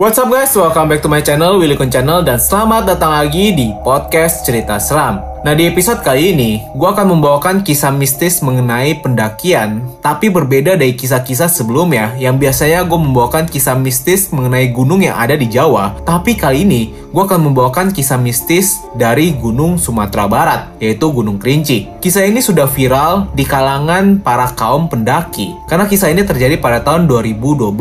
What's up guys, welcome back to my channel, Willy Kun Channel, dan selamat datang lagi di podcast Cerita Seram. Nah di episode kali ini, gue akan membawakan kisah mistis mengenai pendakian, tapi berbeda dari kisah-kisah sebelumnya yang biasanya gue membawakan kisah mistis mengenai gunung yang ada di Jawa, tapi kali ini gue akan membawakan kisah mistis dari Gunung Sumatera Barat, yaitu Gunung Kerinci. Kisah ini sudah viral di kalangan para kaum pendaki, karena kisah ini terjadi pada tahun 2012.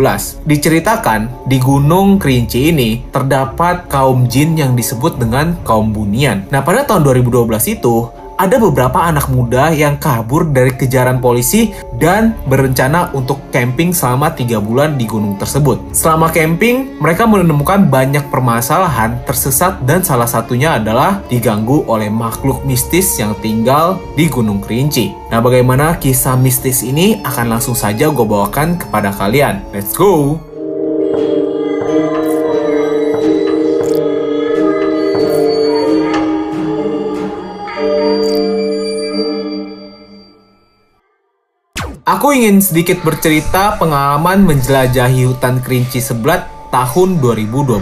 Diceritakan, di Gunung Kerinci ini terdapat kaum jin yang disebut dengan kaum bunian. Nah pada tahun 2012 itu, ada beberapa anak muda yang kabur dari kejaran polisi dan berencana untuk camping selama tiga bulan di gunung tersebut. Selama camping, mereka menemukan banyak permasalahan, tersesat, dan salah satunya adalah diganggu oleh makhluk mistis yang tinggal di Gunung Kerinci. Nah, bagaimana kisah mistis ini akan langsung saja gue bawakan kepada kalian. Let's go! Aku ingin sedikit bercerita pengalaman menjelajahi hutan kerinci sebelat tahun 2012.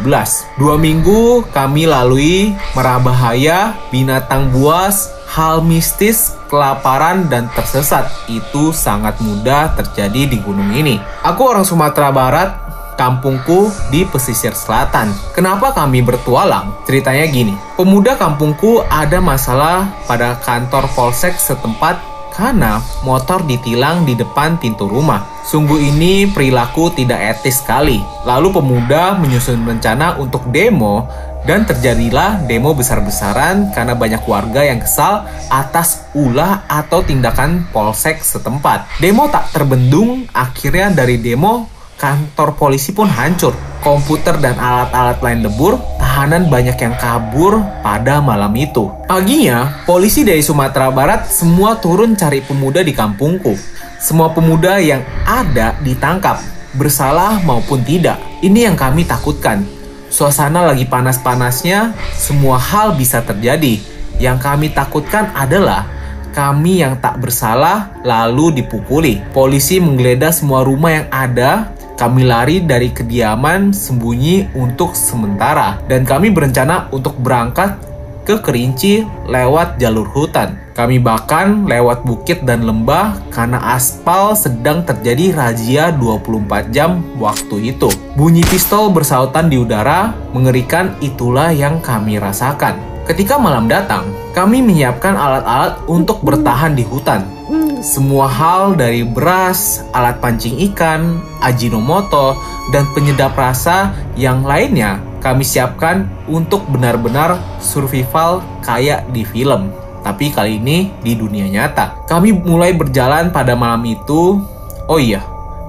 Dua minggu kami lalui merabahaya, binatang buas, hal mistis, kelaparan, dan tersesat. Itu sangat mudah terjadi di gunung ini. Aku orang Sumatera Barat, kampungku di pesisir selatan. Kenapa kami bertualang? Ceritanya gini, pemuda kampungku ada masalah pada kantor polsek setempat karena motor ditilang di depan pintu rumah. Sungguh ini perilaku tidak etis sekali. Lalu pemuda menyusun rencana untuk demo dan terjadilah demo besar-besaran karena banyak warga yang kesal atas ulah atau tindakan polsek setempat. Demo tak terbendung, akhirnya dari demo kantor polisi pun hancur. Komputer dan alat-alat lain lebur, tahanan banyak yang kabur pada malam itu. Paginya, polisi dari Sumatera Barat semua turun cari pemuda di kampungku. Semua pemuda yang ada ditangkap, bersalah maupun tidak. Ini yang kami takutkan. Suasana lagi panas-panasnya, semua hal bisa terjadi. Yang kami takutkan adalah kami yang tak bersalah lalu dipukuli. Polisi menggeledah semua rumah yang ada kami lari dari kediaman sembunyi untuk sementara dan kami berencana untuk berangkat ke Kerinci lewat jalur hutan. Kami bahkan lewat bukit dan lembah karena aspal sedang terjadi razia 24 jam waktu itu. Bunyi pistol bersautan di udara mengerikan itulah yang kami rasakan. Ketika malam datang, kami menyiapkan alat-alat untuk bertahan di hutan semua hal dari beras, alat pancing ikan, ajinomoto, dan penyedap rasa yang lainnya kami siapkan untuk benar-benar survival kayak di film. Tapi kali ini di dunia nyata. Kami mulai berjalan pada malam itu. Oh iya,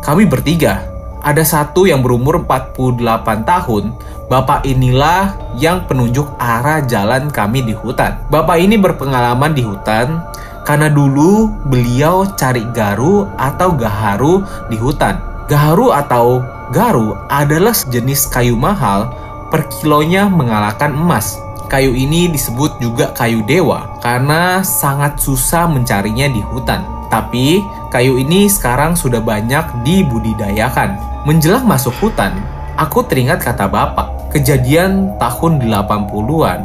kami bertiga. Ada satu yang berumur 48 tahun. Bapak inilah yang penunjuk arah jalan kami di hutan. Bapak ini berpengalaman di hutan karena dulu beliau cari garu atau gaharu di hutan. Gaharu atau garu adalah sejenis kayu mahal per kilonya mengalahkan emas. Kayu ini disebut juga kayu dewa karena sangat susah mencarinya di hutan. Tapi kayu ini sekarang sudah banyak dibudidayakan. Menjelang masuk hutan, aku teringat kata bapak. Kejadian tahun 80-an.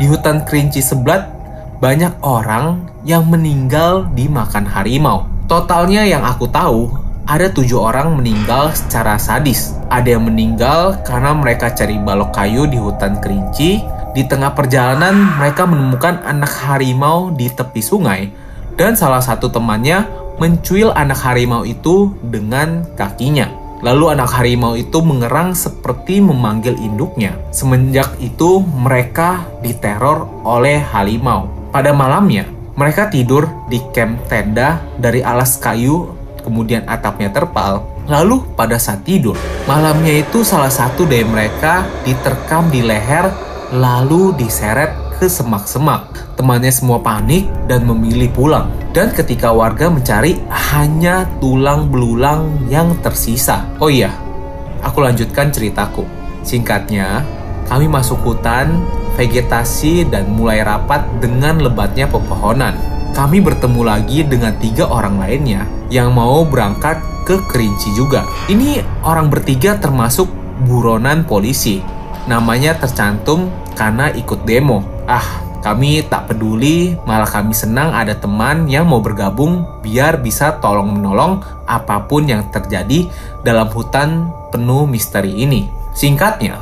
Di hutan kerinci sebelat banyak orang yang meninggal dimakan harimau. Totalnya yang aku tahu, ada tujuh orang meninggal secara sadis. Ada yang meninggal karena mereka cari balok kayu di hutan kerinci. Di tengah perjalanan, mereka menemukan anak harimau di tepi sungai. Dan salah satu temannya mencuil anak harimau itu dengan kakinya. Lalu anak harimau itu mengerang seperti memanggil induknya. Semenjak itu mereka diteror oleh harimau. Pada malamnya, mereka tidur di camp tenda dari alas kayu, kemudian atapnya terpal. Lalu pada saat tidur, malamnya itu salah satu dari mereka diterkam di leher lalu diseret ke semak-semak. Temannya semua panik dan memilih pulang. Dan ketika warga mencari, hanya tulang belulang yang tersisa. Oh iya, aku lanjutkan ceritaku. Singkatnya, kami masuk hutan vegetasi dan mulai rapat dengan lebatnya pepohonan. Kami bertemu lagi dengan tiga orang lainnya yang mau berangkat ke Kerinci juga. Ini orang bertiga termasuk buronan polisi. Namanya tercantum karena ikut demo. Ah, kami tak peduli, malah kami senang ada teman yang mau bergabung biar bisa tolong menolong apa pun yang terjadi dalam hutan penuh misteri ini. Singkatnya,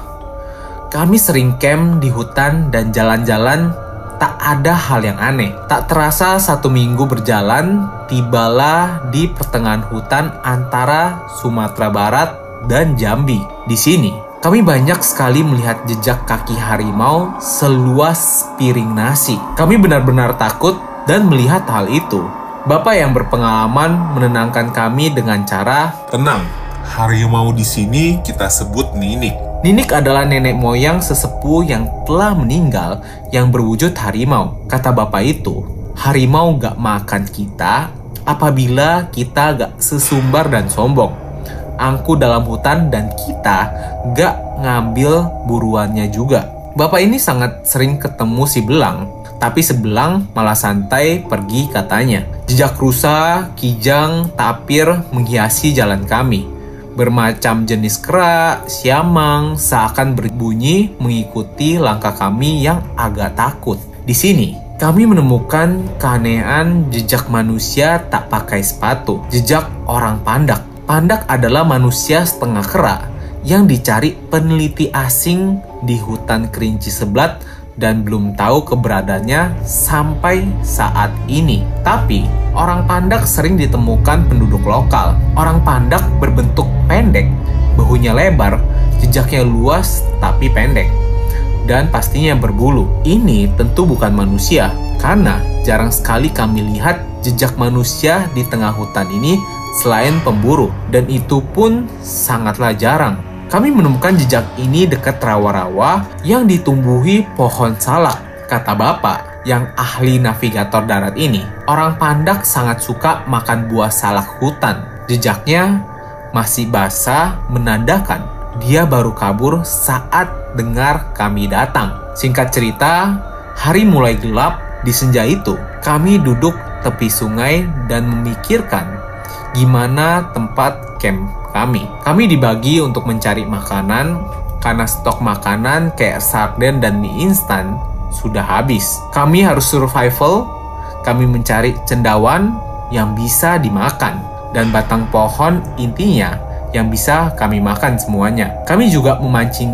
kami sering camp di hutan dan jalan-jalan tak ada hal yang aneh. Tak terasa satu minggu berjalan, tibalah di pertengahan hutan antara Sumatera Barat dan Jambi. Di sini, kami banyak sekali melihat jejak kaki harimau seluas piring nasi. Kami benar-benar takut dan melihat hal itu. Bapak yang berpengalaman menenangkan kami dengan cara Tenang, harimau di sini kita sebut ninik. Ninik adalah nenek moyang sesepuh yang telah meninggal yang berwujud harimau. Kata bapak itu, harimau gak makan kita apabila kita gak sesumbar dan sombong. Angku dalam hutan dan kita gak ngambil buruannya juga. Bapak ini sangat sering ketemu si belang, tapi sebelang malah santai pergi katanya. Jejak rusa, kijang, tapir menghiasi jalan kami bermacam jenis kera, siamang, seakan berbunyi mengikuti langkah kami yang agak takut. Di sini, kami menemukan keanehan jejak manusia tak pakai sepatu, jejak orang pandak. Pandak adalah manusia setengah kera yang dicari peneliti asing di hutan kerinci sebelat dan belum tahu keberadaannya sampai saat ini. Tapi, orang pandak sering ditemukan penduduk lokal. Orang pandak berbentuk pendek, bahunya lebar, jejaknya luas tapi pendek, dan pastinya berbulu. Ini tentu bukan manusia, karena jarang sekali kami lihat jejak manusia di tengah hutan ini selain pemburu, dan itu pun sangatlah jarang. Kami menemukan jejak ini dekat rawa-rawa yang ditumbuhi pohon salak, kata bapak yang ahli navigator darat ini. Orang pandak sangat suka makan buah salak hutan. Jejaknya masih basah menandakan dia baru kabur saat dengar kami datang. Singkat cerita, hari mulai gelap di senja itu. Kami duduk tepi sungai dan memikirkan gimana tempat camp kami. Kami dibagi untuk mencari makanan karena stok makanan kayak sarden dan mie instan sudah habis. Kami harus survival, kami mencari cendawan yang bisa dimakan dan batang pohon intinya yang bisa kami makan semuanya. Kami juga memancing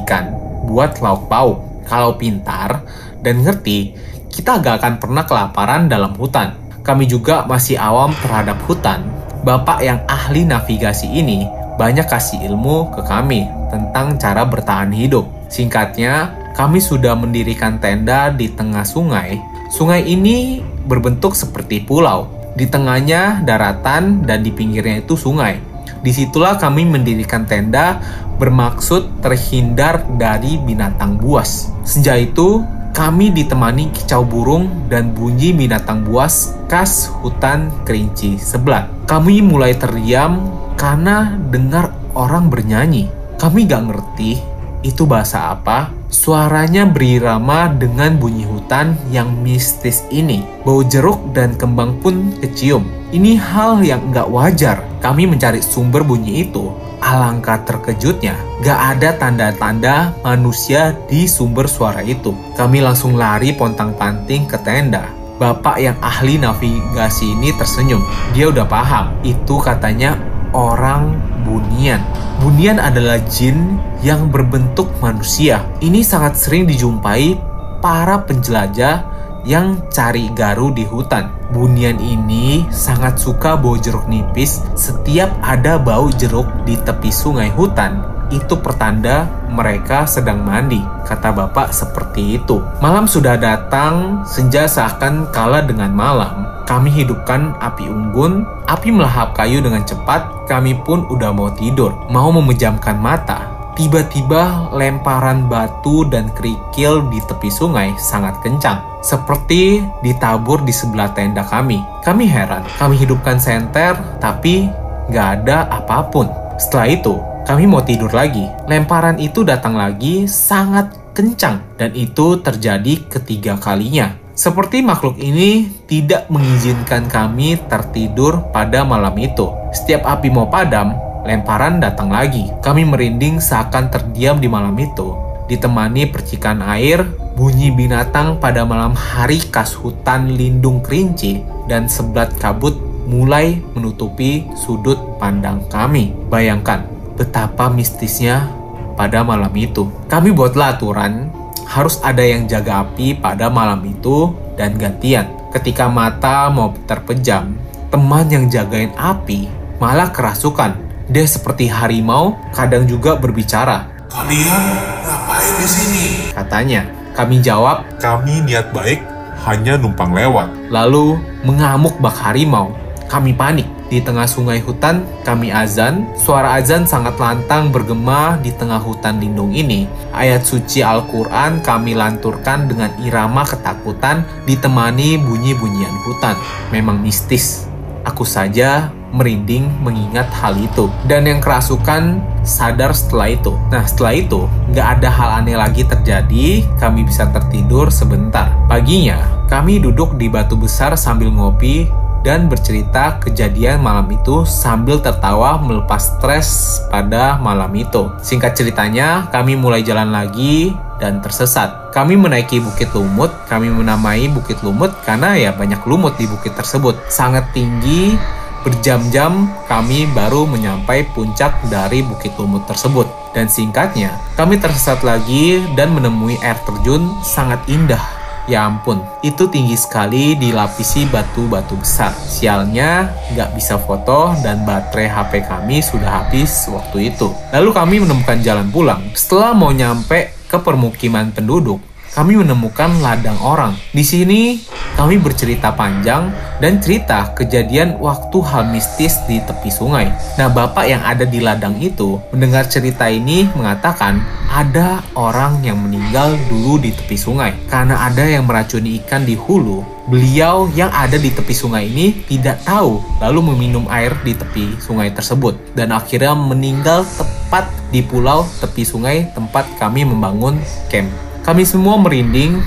ikan buat lauk pauk. Kalau pintar dan ngerti, kita gak akan pernah kelaparan dalam hutan. Kami juga masih awam terhadap hutan Bapak yang ahli navigasi ini banyak kasih ilmu ke kami tentang cara bertahan hidup. Singkatnya, kami sudah mendirikan tenda di tengah sungai. Sungai ini berbentuk seperti pulau. Di tengahnya daratan dan di pinggirnya itu sungai. Di situlah kami mendirikan tenda bermaksud terhindar dari binatang buas. Sejak itu, kami ditemani kicau burung dan bunyi binatang buas khas hutan kerinci sebelah. Kami mulai terdiam karena dengar orang bernyanyi. Kami gak ngerti itu bahasa apa. Suaranya berirama dengan bunyi hutan yang mistis ini. Bau jeruk dan kembang pun kecium. Ini hal yang gak wajar. Kami mencari sumber bunyi itu Alangkah terkejutnya, gak ada tanda-tanda manusia di sumber suara itu. Kami langsung lari pontang-panting ke tenda. Bapak yang ahli navigasi ini tersenyum. Dia udah paham, itu katanya orang bunian. Bunian adalah jin yang berbentuk manusia. Ini sangat sering dijumpai para penjelajah yang cari garu di hutan. Bunian ini sangat suka bau jeruk nipis. Setiap ada bau jeruk di tepi sungai hutan, itu pertanda mereka sedang mandi. Kata bapak seperti itu. Malam sudah datang, senja seakan kalah dengan malam. Kami hidupkan api unggun, api melahap kayu dengan cepat, kami pun udah mau tidur, mau memejamkan mata. Tiba-tiba lemparan batu dan kerikil di tepi sungai sangat kencang, seperti ditabur di sebelah tenda kami. Kami heran, kami hidupkan senter, tapi nggak ada apa pun. Setelah itu, kami mau tidur lagi. Lemparan itu datang lagi sangat kencang, dan itu terjadi ketiga kalinya. Seperti makhluk ini tidak mengizinkan kami tertidur pada malam itu. Setiap api mau padam, lemparan datang lagi. Kami merinding seakan terdiam di malam itu. Ditemani percikan air, bunyi binatang pada malam hari khas hutan lindung kerinci, dan sebelat kabut mulai menutupi sudut pandang kami. Bayangkan betapa mistisnya pada malam itu. Kami buatlah aturan harus ada yang jaga api pada malam itu dan gantian. Ketika mata mau terpejam, teman yang jagain api malah kerasukan. Dia seperti harimau, kadang juga berbicara. Kalian ngapain di sini? Katanya, kami jawab, Kami niat baik, hanya numpang lewat. lalu mengamuk bak harimau. Kami panik. Di tengah sungai hutan, kami azan. Suara azan sangat lantang bergema di tengah hutan lindung ini. Ayat suci Al-Quran kami lanturkan dengan irama ketakutan ditemani bunyi-bunyian hutan. Memang mistis. Aku saja merinding mengingat hal itu. Dan yang kerasukan sadar setelah itu. Nah setelah itu, nggak ada hal aneh lagi terjadi, kami bisa tertidur sebentar. Paginya, kami duduk di batu besar sambil ngopi dan bercerita kejadian malam itu sambil tertawa melepas stres pada malam itu. Singkat ceritanya, kami mulai jalan lagi dan tersesat. Kami menaiki Bukit Lumut, kami menamai Bukit Lumut karena ya banyak lumut di bukit tersebut. Sangat tinggi, berjam-jam kami baru menyampai puncak dari Bukit Lumut tersebut. Dan singkatnya, kami tersesat lagi dan menemui air terjun sangat indah Ya ampun, itu tinggi sekali dilapisi batu-batu besar. Sialnya, nggak bisa foto dan baterai HP kami sudah habis waktu itu. Lalu kami menemukan jalan pulang. Setelah mau nyampe ke permukiman penduduk, kami menemukan ladang orang. Di sini, kami bercerita panjang dan cerita kejadian waktu hal mistis di tepi sungai. Nah, bapak yang ada di ladang itu mendengar cerita ini mengatakan ada orang yang meninggal dulu di tepi sungai karena ada yang meracuni ikan di hulu. Beliau yang ada di tepi sungai ini tidak tahu, lalu meminum air di tepi sungai tersebut dan akhirnya meninggal tepat di pulau tepi sungai tempat kami membangun camp. Kami semua merinding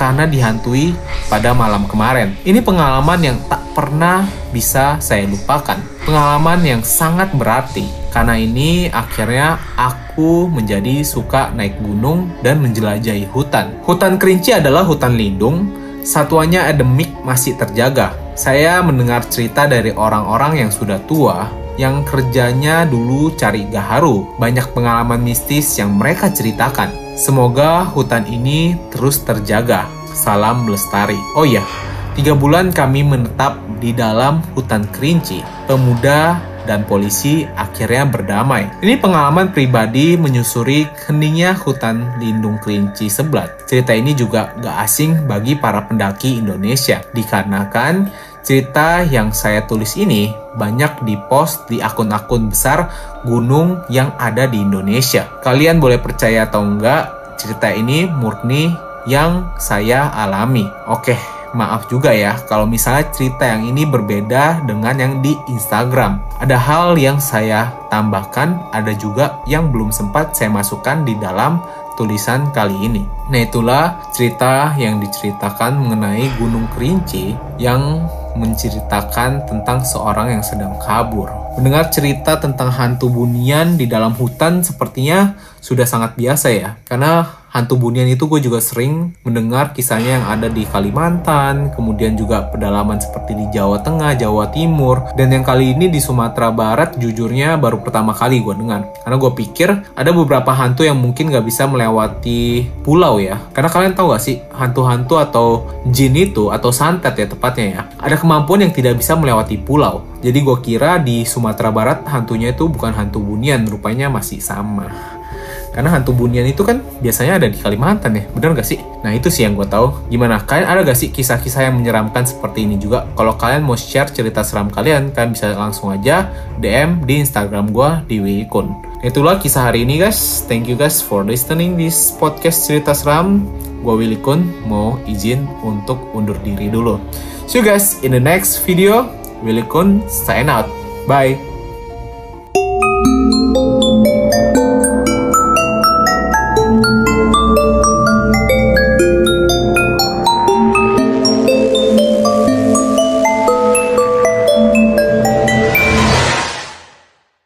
karena dihantui pada malam kemarin. Ini pengalaman yang tak pernah bisa saya lupakan. Pengalaman yang sangat berarti. Karena ini akhirnya aku menjadi suka naik gunung dan menjelajahi hutan. Hutan kerinci adalah hutan lindung. Satuannya endemik masih terjaga. Saya mendengar cerita dari orang-orang yang sudah tua yang kerjanya dulu cari gaharu. Banyak pengalaman mistis yang mereka ceritakan. Semoga hutan ini terus terjaga. Salam lestari. Oh iya, tiga bulan kami menetap di dalam hutan kerinci. Pemuda dan polisi akhirnya berdamai. Ini pengalaman pribadi menyusuri heningnya hutan lindung kerinci sebelat. Cerita ini juga gak asing bagi para pendaki Indonesia, dikarenakan cerita yang saya tulis ini banyak dipost di akun-akun besar gunung yang ada di Indonesia. Kalian boleh percaya atau enggak, cerita ini murni yang saya alami. Oke, maaf juga ya kalau misalnya cerita yang ini berbeda dengan yang di Instagram. Ada hal yang saya tambahkan, ada juga yang belum sempat saya masukkan di dalam tulisan kali ini. Nah itulah cerita yang diceritakan mengenai Gunung Kerinci yang menceritakan tentang seorang yang sedang kabur. Mendengar cerita tentang hantu bunian di dalam hutan sepertinya sudah sangat biasa ya. Karena hantu bunian itu gue juga sering mendengar kisahnya yang ada di Kalimantan, kemudian juga pedalaman seperti di Jawa Tengah, Jawa Timur, dan yang kali ini di Sumatera Barat jujurnya baru pertama kali gue dengar. Karena gue pikir ada beberapa hantu yang mungkin gak bisa melewati pulau ya. Karena kalian tahu gak sih, hantu-hantu atau jin itu, atau santet ya tepatnya ya, ada kemampuan yang tidak bisa melewati pulau. Jadi gue kira di Sumatera Barat hantunya itu bukan hantu bunian, rupanya masih sama. Karena hantu bunian itu kan biasanya ada di Kalimantan ya, bener gak sih? Nah itu sih yang gue tahu. Gimana? Kalian ada gak sih kisah-kisah yang menyeramkan seperti ini juga? Kalau kalian mau share cerita seram kalian, kalian bisa langsung aja DM di Instagram gue di Wikun. Itulah kisah hari ini guys. Thank you guys for listening this podcast cerita seram. Gue Willy Kun mau izin untuk undur diri dulu. See you guys in the next video. Willy Kun sign out. Bye.